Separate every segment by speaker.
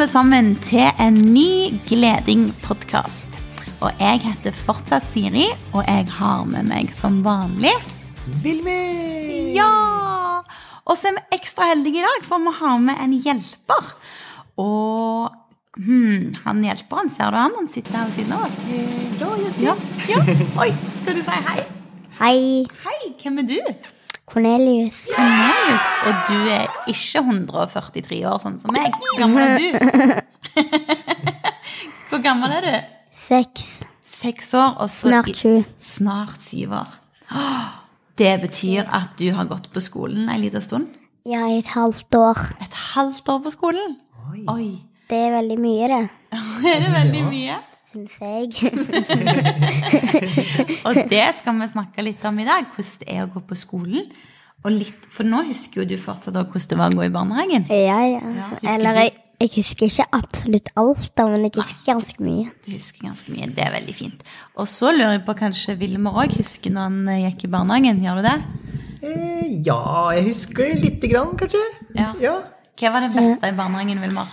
Speaker 1: Alle sammen til en ny Gleding-podkast. Og jeg heter fortsatt Siri, og jeg har med meg som vanlig
Speaker 2: Vilmi!
Speaker 1: Ja! Og så er vi ekstra heldige i dag, for vi har med en hjelper. Og hmm, han hjelperen, ser du han? Han sitter her ved siden av oss.
Speaker 2: Ja.
Speaker 1: Ja. ja. Oi, skal du si hei?
Speaker 3: Hei,
Speaker 1: Hei, hvem er du?
Speaker 3: Cornelius.
Speaker 1: Cornelius. Og du er ikke 143 år, sånn som meg. Hvor gammel er du? Hvor gammel er du?
Speaker 3: Seks.
Speaker 1: Seks år, og så
Speaker 3: Snart sju.
Speaker 1: Snart syv år. Det betyr at du har gått på skolen en liten stund?
Speaker 3: Ja, i et halvt år.
Speaker 1: Et halvt år på skolen?
Speaker 2: Oi.
Speaker 1: Oi.
Speaker 3: Det er veldig mye, det.
Speaker 1: Er det veldig mye?
Speaker 3: Syns jeg.
Speaker 1: Og det skal vi snakke litt om i dag. Hvordan det er å gå på skolen. Og litt, for nå husker jo du fortsatt hvordan det var å gå i barnehagen.
Speaker 3: Ja, ja.
Speaker 1: Ja,
Speaker 3: Eller jeg, jeg husker ikke absolutt alt, da, men jeg husker ganske mye.
Speaker 1: Du husker ganske mye. Det er veldig fint. Og så lurer jeg på kanskje Vilmer òg husker når han eh, gikk i barnehagen. Gjør du det?
Speaker 2: Eh, ja, jeg husker lite grann, kanskje.
Speaker 1: Ja.
Speaker 2: ja.
Speaker 1: Hva var det beste i barnehagen, Vilmar?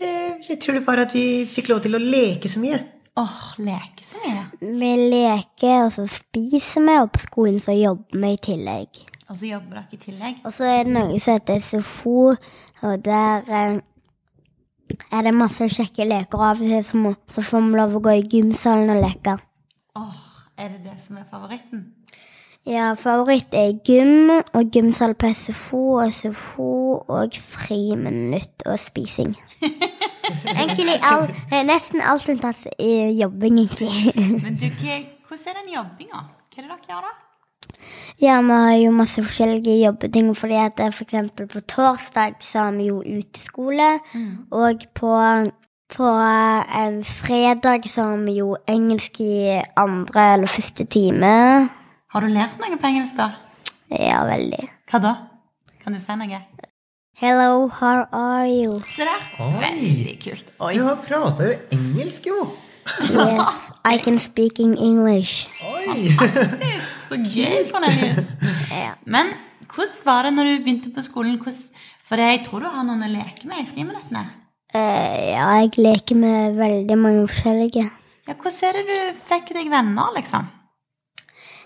Speaker 2: Eh, jeg tror det var at vi fikk lov til å leke så mye.
Speaker 1: Åh, leke så mye.
Speaker 3: Vi leker, og så spiser vi, og på skolen så jobber vi i tillegg.
Speaker 1: Og så jobber dere i tillegg.
Speaker 3: Og så er det noe som heter SFO, og der eh, er det masse kjekke leker. Av og til så, må, så får vi lov å gå i gymsalen og leke.
Speaker 1: Åh, er det det som er favoritten?
Speaker 3: Ja, favoritt er gym og gymsal på SFO og SFO og friminutt og spising. Egentlig all, eh, nesten alt unntatt eh, jobbing, egentlig.
Speaker 1: Men du, hvordan er den jobbinga? Hva er det dere gjør da?
Speaker 3: Ja, vi har jo masse forskjellige jobbeting, fordi at er for på torsdag så har vi jo uteskole, og på, på eh, fredag så har vi jo engelsk i andre eller første time.
Speaker 1: Har du lært noe på engelsk, da?
Speaker 3: Ja, veldig.
Speaker 1: Hva da? Kan du si noe?
Speaker 3: Hello, how are you?
Speaker 1: Se der.
Speaker 2: Oi.
Speaker 1: Veldig kult. Oi.
Speaker 2: Du har prata jo engelsk, jo.
Speaker 3: Yes, I can speak in English.
Speaker 2: Oi!
Speaker 1: Så gøy, Cornelius.
Speaker 3: Ja.
Speaker 1: Men hvordan var det når du begynte på skolen? Hvordan, for jeg tror du har noen å leke med i friminuttene.
Speaker 3: Uh, ja, jeg leker med veldig mange forskjellige.
Speaker 1: Ja, hvordan er det du fikk deg venner, liksom?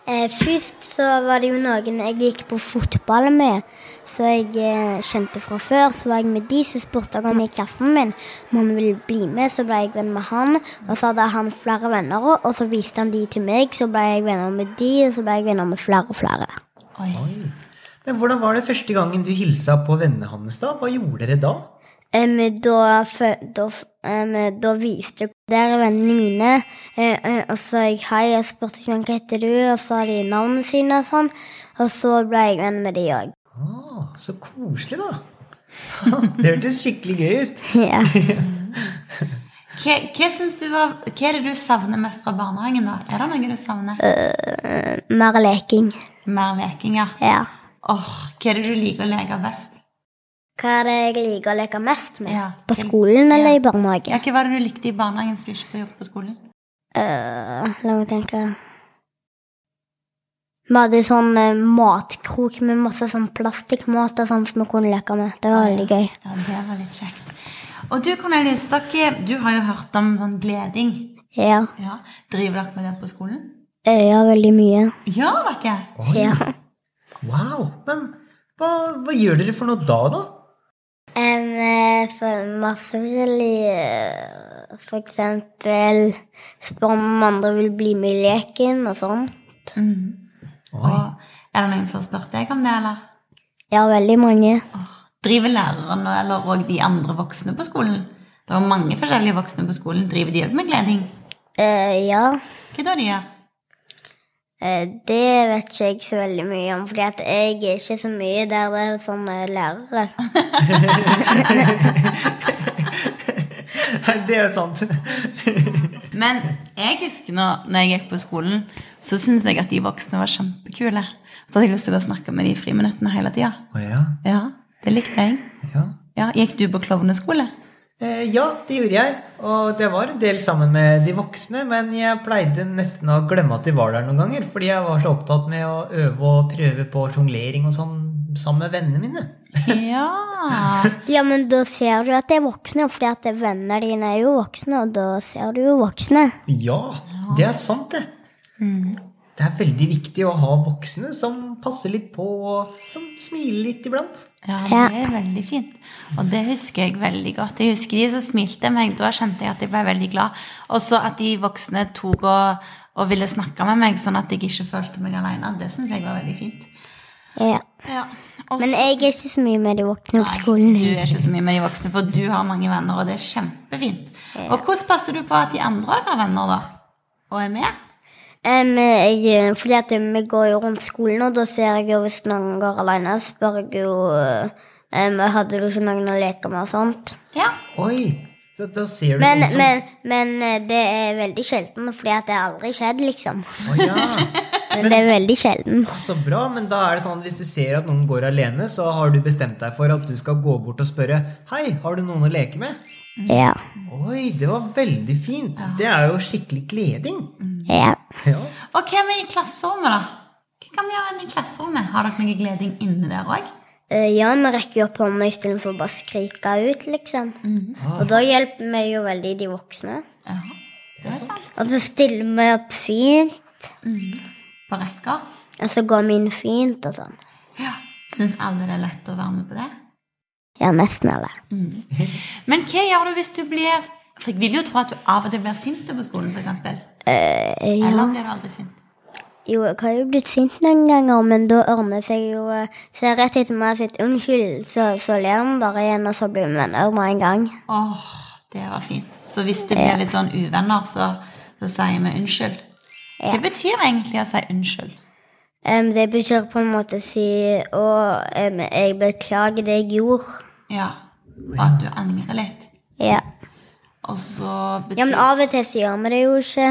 Speaker 3: Eh, først så var det jo noen jeg gikk på fotball med, så jeg eh, kjente fra før. Så var jeg med de som spurte om i klassen min om han ville bli med. Så ble jeg venn med han, og så hadde han flere venner, og så viste han de til meg. Så ble jeg venner med de, og så ble jeg venner med flere og flere.
Speaker 1: Oi.
Speaker 2: Oi. Men hvordan var det første gangen du hilsa på vennene hans, da? Hva gjorde dere da?
Speaker 3: Em, da, da, f- da viste jeg Der er vennene mine. Eh, eh, og så sa jeg hei, og spurte sånn, hva heter du, og så sa de navnene sine og sånn. Og så ble jeg venn med de òg.
Speaker 2: Ah, så koselig, da. Det hørtes skikkelig gøy ut.
Speaker 3: Ja.
Speaker 1: Hva, hva, du var, hva er det du savner mest fra barnehagen, da? Er det noe du savner?
Speaker 3: Uh, mer leking.
Speaker 1: Mer leking, ja.
Speaker 3: Ja.
Speaker 1: Åh, hva er det du liker å leke best?
Speaker 3: Hva er det jeg liker å leke mest med?
Speaker 1: Ja.
Speaker 3: På skolen eller
Speaker 1: Ja.
Speaker 3: i barnehage?
Speaker 1: Ja, hva var det du likte i barnehagen som du ikke får gjort på skolen?
Speaker 3: Uh, la meg tenke. Vi hadde sånn uh, matkrok med masse sånn plastikkmat og sånn som vi kunne leke med. Det var veldig gøy.
Speaker 1: Ja, det var litt kjekt. Og du, Cornelius, dere, du har jo hørt om sånn gleding.
Speaker 3: Ja.
Speaker 1: Ja. Driver dere med det på skolen?
Speaker 3: Eh, ja, veldig mye.
Speaker 1: Gjør dere?
Speaker 2: Oi,
Speaker 3: Ja.
Speaker 2: Wow. Men hva, hva gjør dere for noe da, da?
Speaker 3: For masse forskjellig eh, For eksempel spør om andre vil bli med i leken og
Speaker 1: sånt.
Speaker 2: Mm.
Speaker 1: Og er det noen som har spurt deg om det, eller?
Speaker 3: Ja, veldig mange.
Speaker 1: Driver lærerne eller òg de andre voksne på skolen? Det er mange forskjellige voksne på skolen. Driver de òg med gleding?
Speaker 3: Eh, ja.
Speaker 1: Hva da de gjør?
Speaker 3: Eh, det vet ikke jeg så veldig mye om, fordi at jeg er ikke så mye der det er sånne lærere.
Speaker 2: Det er sant.
Speaker 1: Men jeg husker når, når jeg gikk på skolen, så syntes jeg at de voksne var kjempekule. Så hadde jeg lyst til å snakke med de i friminuttene hele tida.
Speaker 2: Oh, ja.
Speaker 1: Ja, det likte jeg.
Speaker 2: ja.
Speaker 1: Ja, Gikk du på klovneskole?
Speaker 2: Eh, ja, det gjorde jeg. Og det var en del sammen med de voksne. Men jeg pleide nesten å glemme at de var der noen ganger. Fordi jeg var så opptatt med å øve og prøve på sjonglering og sånn sammen med vennene mine.
Speaker 1: Ja.
Speaker 3: Ja, men da ser du at de er voksne, fordi at vennene dine er jo voksne, og da ser du jo voksne.
Speaker 2: Ja, det er sant, det. Det er veldig viktig å ha voksne som passer litt på, og som smiler litt iblant.
Speaker 1: Ja,
Speaker 3: Ja.
Speaker 1: det er veldig fint. Og det husker jeg veldig godt. Jeg husker de som smilte meg. Da kjente jeg at jeg ble veldig glad. Og så at de voksne tok og, og ville snakke med meg, sånn at jeg ikke følte meg alene. Det syns jeg var veldig fint.
Speaker 3: Ja.
Speaker 1: Ja. Også,
Speaker 3: Men jeg er ikke så mye med de voksne på
Speaker 1: Nei,
Speaker 3: skolen.
Speaker 1: Du er ikke så mye med de voksne, for du har mange venner, og det er kjempefint. Og hvordan passer du på at de andre har venner, da? Og er med?
Speaker 3: Em, jeg, fordi at vi går jo rundt skolen, og da ser jeg jo hvis noen går alene, spør jeg jo um, Hadde du ikke noen å leke med og sånt?
Speaker 1: Ja.
Speaker 2: Oi, så da ser du
Speaker 3: Men,
Speaker 2: noen som...
Speaker 3: men, men eh, det er veldig sjelden, fordi at det har aldri skjedd, liksom.
Speaker 2: Å ja,
Speaker 3: Men det er veldig sjelden.
Speaker 2: Ja, så bra, men da er det sånn at hvis du ser at noen går alene, så har du bestemt deg for at du skal gå bort og spørre Hei, har du noen å leke med?
Speaker 3: Ja.
Speaker 2: Oi, det var veldig fint. Det er jo skikkelig gleding.
Speaker 3: Ja.
Speaker 2: Ja.
Speaker 1: Og hva med i klasserommet, da? Hva kan vi gjøre i klasserommet? Har dere noe gleding inne der òg?
Speaker 3: Eh, Ja, vi rekker jo opp hånda istedenfor bare å skrike ut, liksom. Og da hjelper vi jo veldig de voksne.
Speaker 1: Ja, det er sant.
Speaker 3: Og så stiller vi opp fint,
Speaker 1: På rekker.
Speaker 3: og så går vi inn fint og sånn.
Speaker 1: Ja. Syns alle det er lett å være med på det?
Speaker 3: Ja, nesten alle.
Speaker 1: Men hva gjør du hvis du blir For jeg vil jo tro at du av og til blir sint på skolen, f.eks.
Speaker 3: Eh, ja.
Speaker 1: Eller blir du aldri sint?
Speaker 3: Jo, jeg har jo blitt sint noen ganger, men da ordner seg jo eh, Så rett etter meg har unnskyld, så, så ler vi bare igjen, og så blir vi venner med en gang.
Speaker 1: Åh, det var fint. Så hvis det blir litt sånn uvenner, så, så sier vi unnskyld. Hva betyr egentlig å si unnskyld?
Speaker 3: Um, det betyr på en måte å si Å, um, jeg beklager det jeg gjorde.
Speaker 1: Ja. Og at du angrer litt.
Speaker 3: Ja.
Speaker 1: Og så betyr
Speaker 3: ja, men av og til så gjør vi det jo ikke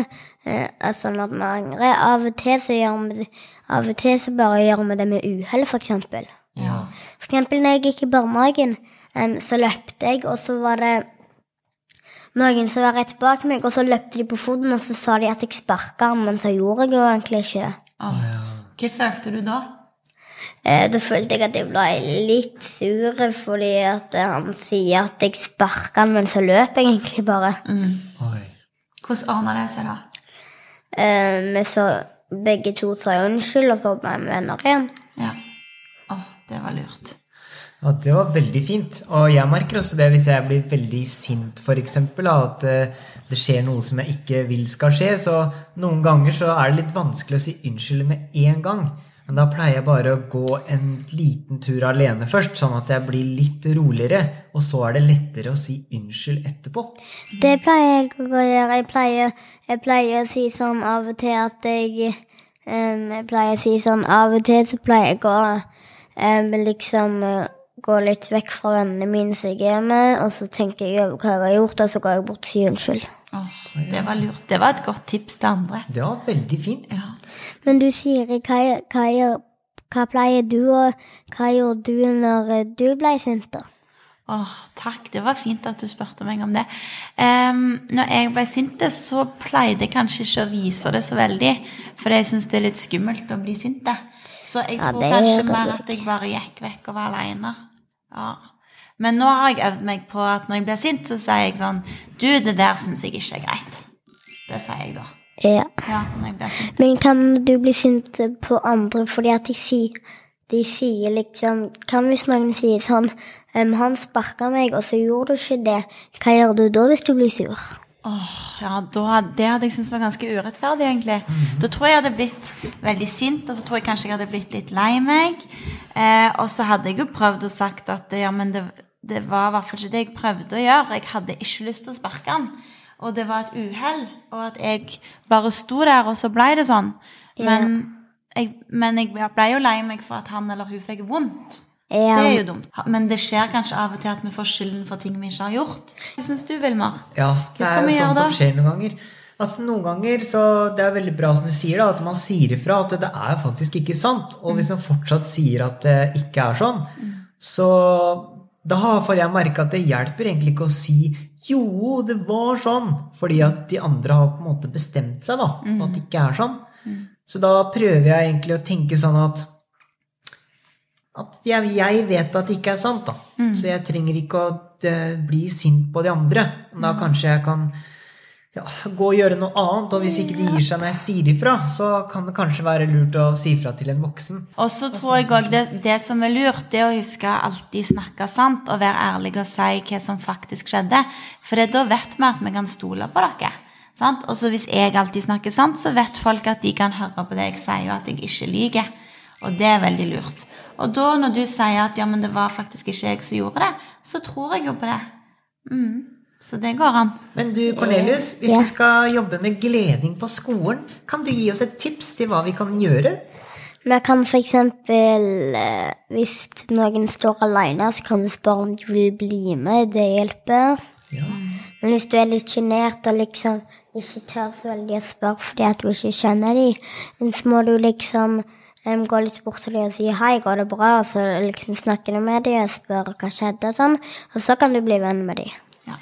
Speaker 3: eh, sånn at vi angrer. Av og til så gjør vi det Av og til så bare gjør vi det med uhell, for eksempel.
Speaker 1: ja.
Speaker 3: For eksempel når jeg gikk i barnehagen, um, så løpte jeg, og så var det noen som var rett bak meg, og så løpte de på foten, og så sa de at jeg sparka men så gjorde jeg jo egentlig ikke det.
Speaker 1: Åh. Hva følte du da?
Speaker 3: Eh, da følte jeg at jeg ble litt sur, fordi at eh, han sier at jeg sparker han, men så løper jeg egentlig bare.
Speaker 1: Mm.
Speaker 2: Oi.
Speaker 1: Hvordan ordna det seg, da?
Speaker 3: Eh, så begge to sa unnskyld, og så ble vi venner igjen.
Speaker 1: Ja. Oh, det var lurt.
Speaker 2: Ja, det var veldig fint. Og jeg merker også det hvis jeg blir veldig sint, f.eks. At eh, det skjer noe som jeg ikke vil skal skje. Så noen ganger så er det litt vanskelig å si unnskyld med en gang. Men da pleier jeg bare å gå en liten tur alene først, sånn at jeg blir litt roligere. Og så er det lettere å si unnskyld etterpå.
Speaker 3: Det pleier jeg å gjøre. Jeg pleier, jeg pleier å si sånn av og til at jeg um, Jeg pleier å si sånn av og til så pleier jeg å um, liksom eh, gå litt vekk fra vennene mine som jeg er med, og så tenker jeg over hva jeg har gjort, og så går jeg bort og sier unnskyld.
Speaker 1: Det var lurt. Det var et godt tips til andre.
Speaker 2: Det var veldig fint.
Speaker 1: Ja.
Speaker 3: Men du Siri, hva, hva, hva pleier du å Hva gjorde du når du ble sint, da?
Speaker 1: Åh, takk. Det var fint at du spurte meg om det. Um, når jeg ble sint, så pleide jeg kanskje ikke å vise det så veldig. For jeg syns det er litt skummelt å bli sint. Så jeg
Speaker 3: Ja,
Speaker 1: tror kanskje mer at jeg bare gikk vekk og var aleine. Ja. Men nå har jeg øvd meg på at når jeg blir sint, så sier jeg sånn Du, det der syns jeg ikke er greit. Det sier jeg da.
Speaker 3: Ja.
Speaker 1: Ja, når jeg blir sint.
Speaker 3: Men kan du bli sint på andre fordi at de sier de sier liksom Kan hvis noen sier sånn um, 'Han sparka meg, og så gjorde du ikke det.' Hva gjør du da hvis du blir sur?
Speaker 1: Åh, ja, da, Det hadde jeg syntes var ganske urettferdig, egentlig. Da tror jeg jeg hadde blitt veldig sint, og så tror jeg kanskje jeg hadde blitt litt lei meg. Eh, og så hadde jeg jo prøvd å sagt at ja, men det, det var i hvert fall ikke det jeg prøvde å gjøre. Jeg hadde ikke lyst til å sparke han. Og det var et uhell. Og at jeg bare sto der, og så ble det sånn. Men, jeg, men jeg ble jo lei meg for at han eller hun fikk vondt.
Speaker 3: Ja,
Speaker 1: Det er jo dumt. Men det skjer kanskje av og til at vi får skylden for ting vi ikke har gjort. Hva syns du, Vilmar?
Speaker 2: Ja, det er jo sånn som skjer noen ganger. Altså Noen ganger så Det er veldig bra som du sier, da, at man sier ifra at det er faktisk ikke sant. Og hvis man fortsatt sier at det ikke er sånn, så da har iallfall jeg merka at det hjelper egentlig ikke å si jo, det var sånn, fordi at de andre har på en måte bestemt seg da, på at det ikke er sånn. Så da prøver jeg egentlig å tenke sånn at at jeg, jeg vet at det ikke er sant, da. Så jeg trenger ikke å eh, bli sint på de andre. Da kanskje jeg kan ja, gå og gjøre noe annet, og hvis ikke de gir seg når jeg sier ifra, så kan det kanskje være lurt å si ifra til en voksen.
Speaker 1: Og så tror jeg òg det, det som er lurt, det er å huske alltid snakke sant og være ærlig og si hva som faktisk skjedde. For da vet vi at vi kan stole på dere. Sant? Og så hvis jeg alltid snakker sant, så vet folk at de kan høre på det jeg sier, og at jeg ikke lyver. Og det er veldig lurt. Og da når du sier at ja, men det var faktisk ikke jeg som gjorde det, så tror jeg jo på det. Mm. Så det går an.
Speaker 2: Men du, Cornelius, hvis
Speaker 3: Ja.
Speaker 2: vi skal jobbe med gleding på skolen, kan du gi oss et tips til hva vi kan gjøre?
Speaker 3: Vi kan for eksempel, eh, hvis noen står alene, så kan du spørre om de vil bli med. Det hjelper.
Speaker 2: Ja.
Speaker 3: Men hvis du er litt sjenert og liksom ikke tør så veldig å spørre fordi at du ikke kjenner dem, så må du liksom em, gå litt bort til dem og si 'hei, går det bra?' Og så liksom snakke du med dem og spørre hva skjedde og sånn. Og så kan du bli venn med dem.
Speaker 1: Ja.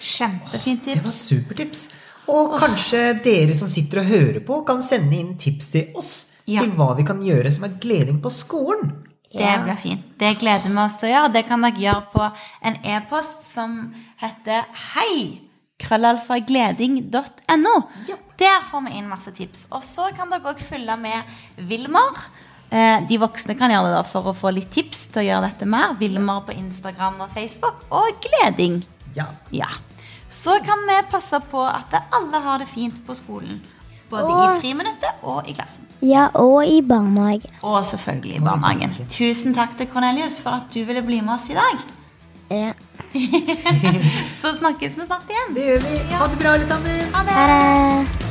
Speaker 1: Kjempefint
Speaker 2: Det var supertips. Og kanskje dere som sitter og hører på, kan sende inn tips til oss
Speaker 1: Ja.
Speaker 2: til hva vi kan gjøre som er gleding på skolen.
Speaker 1: Det blir fint. Det gleder vi oss til å gjøre. Det kan dere gjøre på en e-post som heter hei krøllalfagleding.no.
Speaker 2: Ja.
Speaker 1: Der får vi inn masse tips. Og så kan dere òg følge med Vilmar. Eh, De voksne kan gjøre det da for å få litt tips til å gjøre dette mer. Vilmar på Instagram og Facebook. Og Gleding.
Speaker 2: Ja.
Speaker 1: Ja. Så kan vi passe på at alle har det fint på skolen. Både i friminuttet og i klassen.
Speaker 3: Ja, og i barnehagen.
Speaker 1: Og selvfølgelig i barnehagen. Tusen takk til Cornelius for at du ville bli med oss i dag.
Speaker 3: Ja.
Speaker 1: Så snakkes vi snart igjen.
Speaker 2: Det gjør vi. Ha det bra, alle sammen.
Speaker 1: Ha det.
Speaker 3: Ha det.